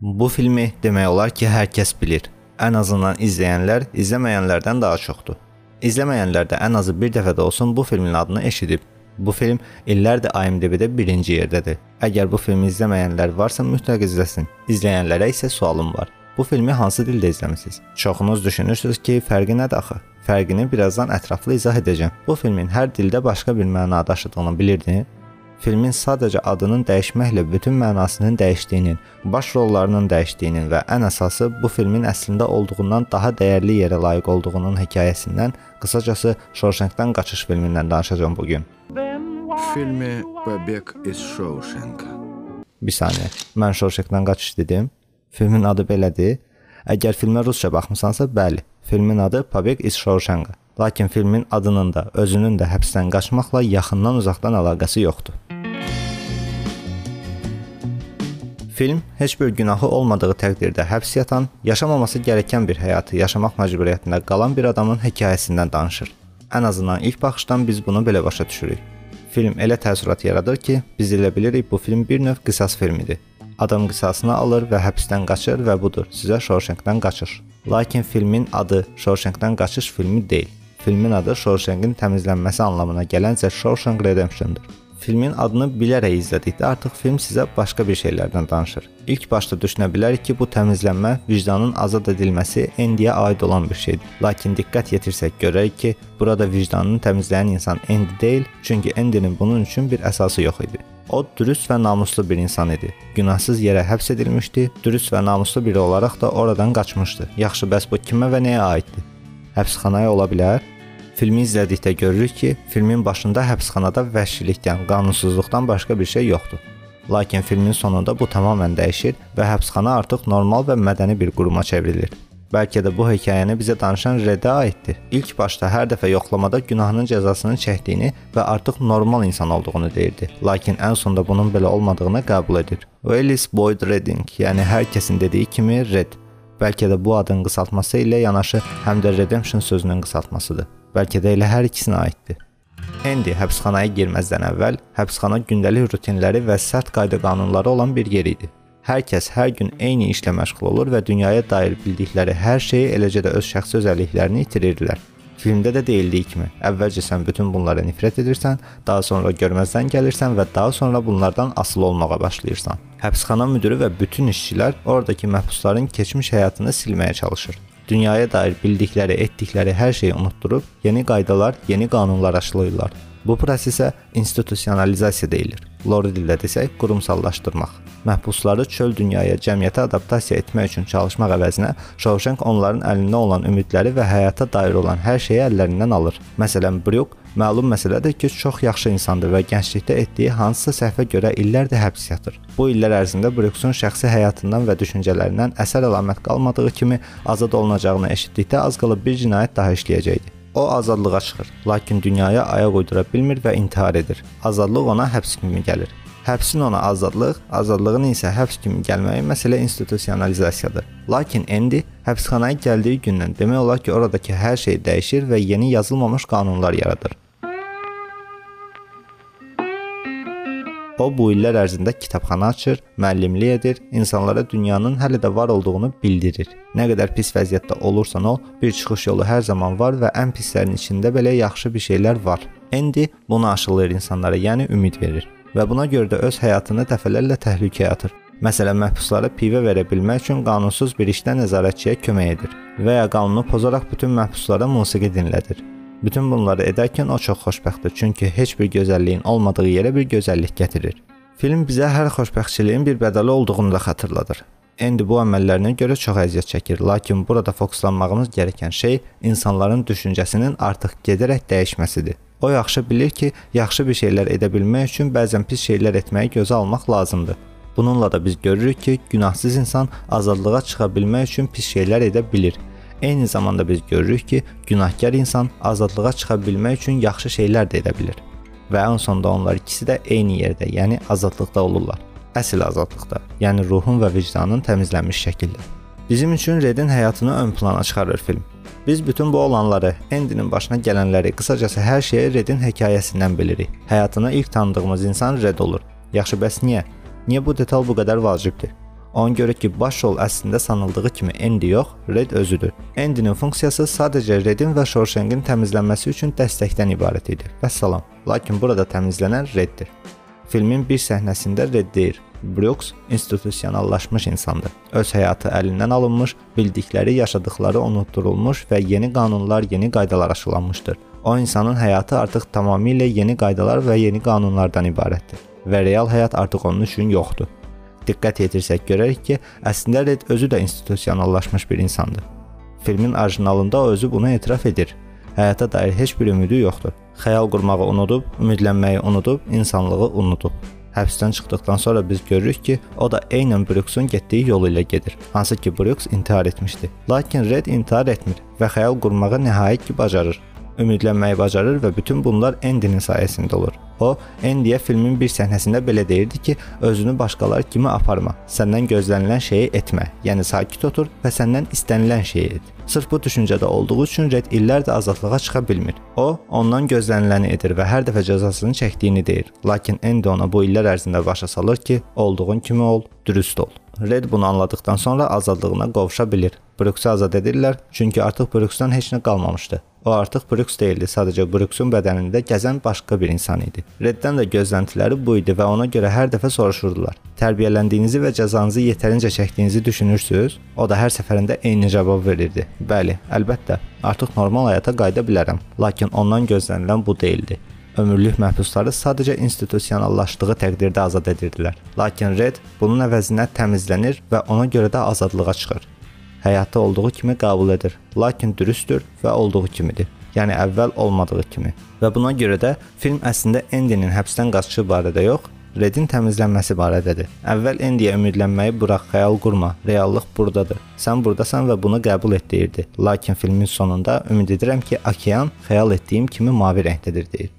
Bu filmi demək olar ki, hər kəs bilir. Ən azından izləyənlər izləməyənlərdən daha çoxdur. İzləməyənlər də ən azı bir dəfə də olsun bu filmin adını eşidib. Bu film illərdir IMDb-də birinci yerdədir. Əgər bu filmi izləməyənlər varsa mütləq izləsin. İzləyənlərə isə sualım var. Bu filmi hansı dildə izləmisiniz? Çoxunuz düşünürsüz ki, fərqi nədir axı? Fərqini birazdan ətraflı izah edəcəm. Bu filmin hər dildə başqa bir məna daşıdığını bilirdin? Filmin sadəcə adının dəyişməklə bütün mənasının dəyişdiyinin, baş rollarının dəyişdiyinin və ən əsası bu filmin əslində olduğundan daha dəyərli yerə layiq olduğunun hekayəsindən, qısacası Shawshank-dan qaçış filmindən danışacağam bu gün. В фильме «Побег из Шоушенка». Bir saniyə. Mən Shawshank-dan qaçış dedim. Filmin adı belədir. Əgər filmə rusca baxmısansa, bəli. Filmin adı Побег из Shawshank. Lakin filmin adının da, özünün də həbsdən qaçmaqla yaxından uzaqdan əlaqəsi yoxdur. Film heç bir günahı olmadığı təqdirdə həbs yatan, yaşamaması gərəkən bir həyatı yaşamaq məcburiyyətində qalan bir adamın hekayəsindən danışır. Ən azından ilk baxışdan biz bunu belə başa düşürük. Film elə təəssürat yaradır ki, biz elə bilirik bu film bir növ qisas filmidir. Adam qisasını alır və həbsdən qaçır və budur, sizə Shawshank-dan qaçış. Lakin filmin adı Shawshank-dan qaçış filmi deyil. Filmin adı Shawshank-in təmizlənməsi anlamına gələn The Shawshank Redemption-dur. Filmin adını bilərək izlədikdə artıq film sizə başqa bir şeylərdən danışır. İlk başda düşünə bilərik ki, bu təmizlənmə vicdanın azad edilməsi Endiyə aid olan bir şeydir. Lakin diqqət yetirsək görərik ki, burada vicdanını təmizləyən insan Endi deyil, çünki Endinin bunun üçün bir əsası yox idi. O dürüst və namuslu bir insan idi. Günahsız yerə həbs edilmişdi, dürüst və namuslu biri olaraq da oradan qaçmışdı. Yaxşı, bəs bu kimə və nəyə aiddir? Həbsxanaya ola bilər? Filmi izlədikdə görürük ki, filmin başında həbsxanada vəhşilikdən, qanunsuzluqdan başqa bir şey yoxdur. Lakin filmin sonunda bu tamamilə dəyişir və həbsxana artıq normal və mədəni bir quruma çevrilir. Bəlkə də bu hekayəni bizə danışan Redə aiddir. İlk başda hər dəfə yoxlamada günahının cəzasını çəkdiyini və artıq normal insan olduğunu deyirdi. Lakin ən sonda bunun belə olmadığını qəbul edir. Willis Boyd Redding, yəni hər kəsin dediyi kimi Red. Bəlkə də bu adın qısaltması ilə yanaşı həm də redemption sözünün qısaltmasıdır. Bəlkə də elə hər ikisinə aiddir. Andy həbsxanaya girməzdən əvvəl həbsxana gündəlik rutinləri və sərt qayda-qanunları olan bir yer idi. Hər kəs hər gün eyni işlə məşğul olur və dünyaya dair bildikləri hər şeyi, eləcə də öz şəxsi özəlliklərini itirirdilər. Filmdə də deyildiyi kimi, əvvəlcə sən bütün bunlara nifrət edirsən, daha sonra görməzdən gəlirsən və daha sonra bunlardan asılı olmağa başlayırsan. Həbsxana müdiri və bütün işçilər oradakı məhbusların keçmiş həyatını silməyə çalışır dünyaya dair bildikləri, etdikləri hər şeyi unutdurub yeni qaydalar, yeni qanunlar aşılayırlar. Bu prosesə institusionalizasiya deyilir. Lori dildə desək, qurumsallaşdırmaq. Məhbusları çöl dünyaya, cəmiyyətə adaptasiya etmək üçün çalışmaq əvəzinə Shawshank onların əlində olan ümidləri və həyata dair olan hər şeyi əllərindən alır. Məsələn, Brooke Məlum məsələdir ki, çox yaxşı insandır və gənclikdə etdiyi hansısa səhvə görə illərdir həbs yatır. Bu illər ərzində Brooks-un şəxsi həyatından və düşüncələrindən əsər əlamət qalmadığı kimi azad olunacağını eşitdikdə az qala bir cinayət daha işləyəcəkdi. O azadlığa çıxır, lakin dünyaya ayaq uydura bilmir və intihar edir. Azadlıq ona həbs kimi gəlir. Həbsin ona azadlıq, azadlığın isə həbs kimi gəlməyi məsələ institusionalizasiyadır. Lakin Andy həbsxanaya gəldiyi gündən demək olar ki, oradakı hər şey dəyişir və yeni yazılmamış qanunlar yaradır. O bu illər ərzində kitabxana açır, müəllimlik edir, insanlara dünyanın hələ də var olduğunu bildirir. Nə qədər pis vəziyyətdə olursan ol, bir çıxış yolu hər zaman var və ən pislərin içində belə yaxşı bir şeylər var. Andy bunu aşılayır insanlara, yəni ümid verir və buna görə də öz həyatını dəfələrlə təhlükəyə atır. Məsələn, məhbuslara pivə verə bilmək üçün qanunsuz bir işdə nəzarətçiyə kömək edir və ya qanunu pozaraq bütün məhbuslara musiqi dinlədir. Bütün bunları edərkən o çox xoşbəxtdir, çünki heç bir gözəlliyin olmadığı yerə bir gözəllik gətirir. Film bizə hər xoşbəxtçiliyin bir bədəli olduğunu da xatırladır. Endi bu əməllərinə görə çox əziyyət çəkir, lakin burada fokuslanmağımız gərəkən şey insanların düşüncəsinin artıq gedərək dəyişməsidir. O yaxşı bilir ki, yaxşı bir şeylər edə bilmək üçün bəzən pis şeylər etməyi gözə almaq lazımdır. Bununla da biz görürük ki, günahsız insan azadlığa çıxa bilmək üçün pis şeylər edə bilir Eyni zamanda biz görürük ki, günahkar insan azadlığa çıxa bilmək üçün yaxşı şeylər də edə bilir. Və ən sonda onlar ikisi də eyni yerdə, yəni azadlıqda olurlar. Əsl azadlıqda, yəni ruhun və vicdanın təmizlənmiş şəkildə. Bizim üçün Redin həyatını ön plana çıxarır film. Biz bütün bu olanları, Endinin başına gələnləri, qısacası hər şeyi Redin hekayəsindən bilirik. Həyatını ilk tanıdığımız insan Red olur. Yaxşı, bəs niyə? Niyə bu detal bu qədər vacibdir? Ona görə ki, baş rol əslində sanıldığı kimi Andy yox, Red özüdür. Andy'nin funksiyası sadəcə Redin və Shawshank'in təmizlənməsi üçün dəstəkdən ibarət idi. Vəssalam. Lakin burada təmizlənən Reddir. Filmin bir səhnəsində Red deyir: Brooks institusionallaşmış insandır. Öz həyatı əlindən alınmış, bildikləri, yaşadıkları unutdurulmuş və yeni qanunlar, yeni qaydalar aşılanmışdır. O insanın həyatı artıq tamamilə yeni qaydalar və yeni qanunlardan ibarətdir və real həyat artıq onun üçün yoxdur. Diqqət yetirsək görərik ki, əslində Red özü də institusionallaşmış bir insandır. Filmin orijinalında o özü bunu etiraf edir. Həyata dair heç bir ümidi yoxdur. Xəyal qurmağı unudub, ümidlənməyi unudub, insanlığı unudub. Həbsdən çıxdıqdan sonra biz görürük ki, o da eynən Brooksun getdiyi yol ilə gedir. Hansı ki Brooks intihar etmişdi. Lakin Red intihar etmir və xəyal qurmağı nəhayət ki bacarır ümidlənməyi bacarır və bütün bunlar Andy-nin sayəsində olur. O, Andy-yə filmin bir səhnəsində belə deyirdi ki, özünü başqaları kimi aparma. Səndən gözlənilən şeyi etmə. Yəni sakit otur və səndən istənilən şeyi et. Sırf bu düşüncədə olduğu üçün Red illərdir azadlığa çıxa bilmir. O, ondan gözləniləni edir və hər dəfə cəzasını çəkdiyini deyir. Lakin Andy ona bu illər ərzində başa salır ki, olduğun kimi ol, dürüst ol. Red bunu anladıqdan sonra azadlığına qovuşa bilir. Brooksu azad edirlər, çünki artıq Brooksdan heç nə qalmamışdı. O artıq Brooks deyildi, sadəcə Brooksun bədənində gəzən başqa bir insan idi. Reddən də gözləntiləri bu idi və ona görə hər dəfə soruşurdular. Tərbiyələndiyinizi və cəzanızı yetərincə çəkdiyinizi düşünürsüz? O da hər səfərində eyni cavab verirdi. Bəli, əlbəttə, artıq normal həyata qayıda bilərəm. Lakin ondan gözlənilən bu deyildi. Ömürlük məhbusları sadəcə institusionallaşdığı təqdirdə azad edirdilər. Lakin Red bunun əvəzinə təmizlənir və ona görə də azadlığa çıxır həyatı olduğu kimi qəbul edir, lakin dürüsttür və olduğu kimidir. Yəni əvvəl olmadığı kimi. Və buna görə də film əslində Andy-nin həbsdən qaçışı barədə yox, Redin təmizlənməsi barədədir. Əvvəl Andy-yə ümidlənməyi burax, xəyal qurma. Reallıq burdadır. Sən burdasan və bunu qəbul et deyirdi. Lakin filmin sonunda ümid edirəm ki, okean xəyal etdiyim kimi mavi rəngdədir deyir.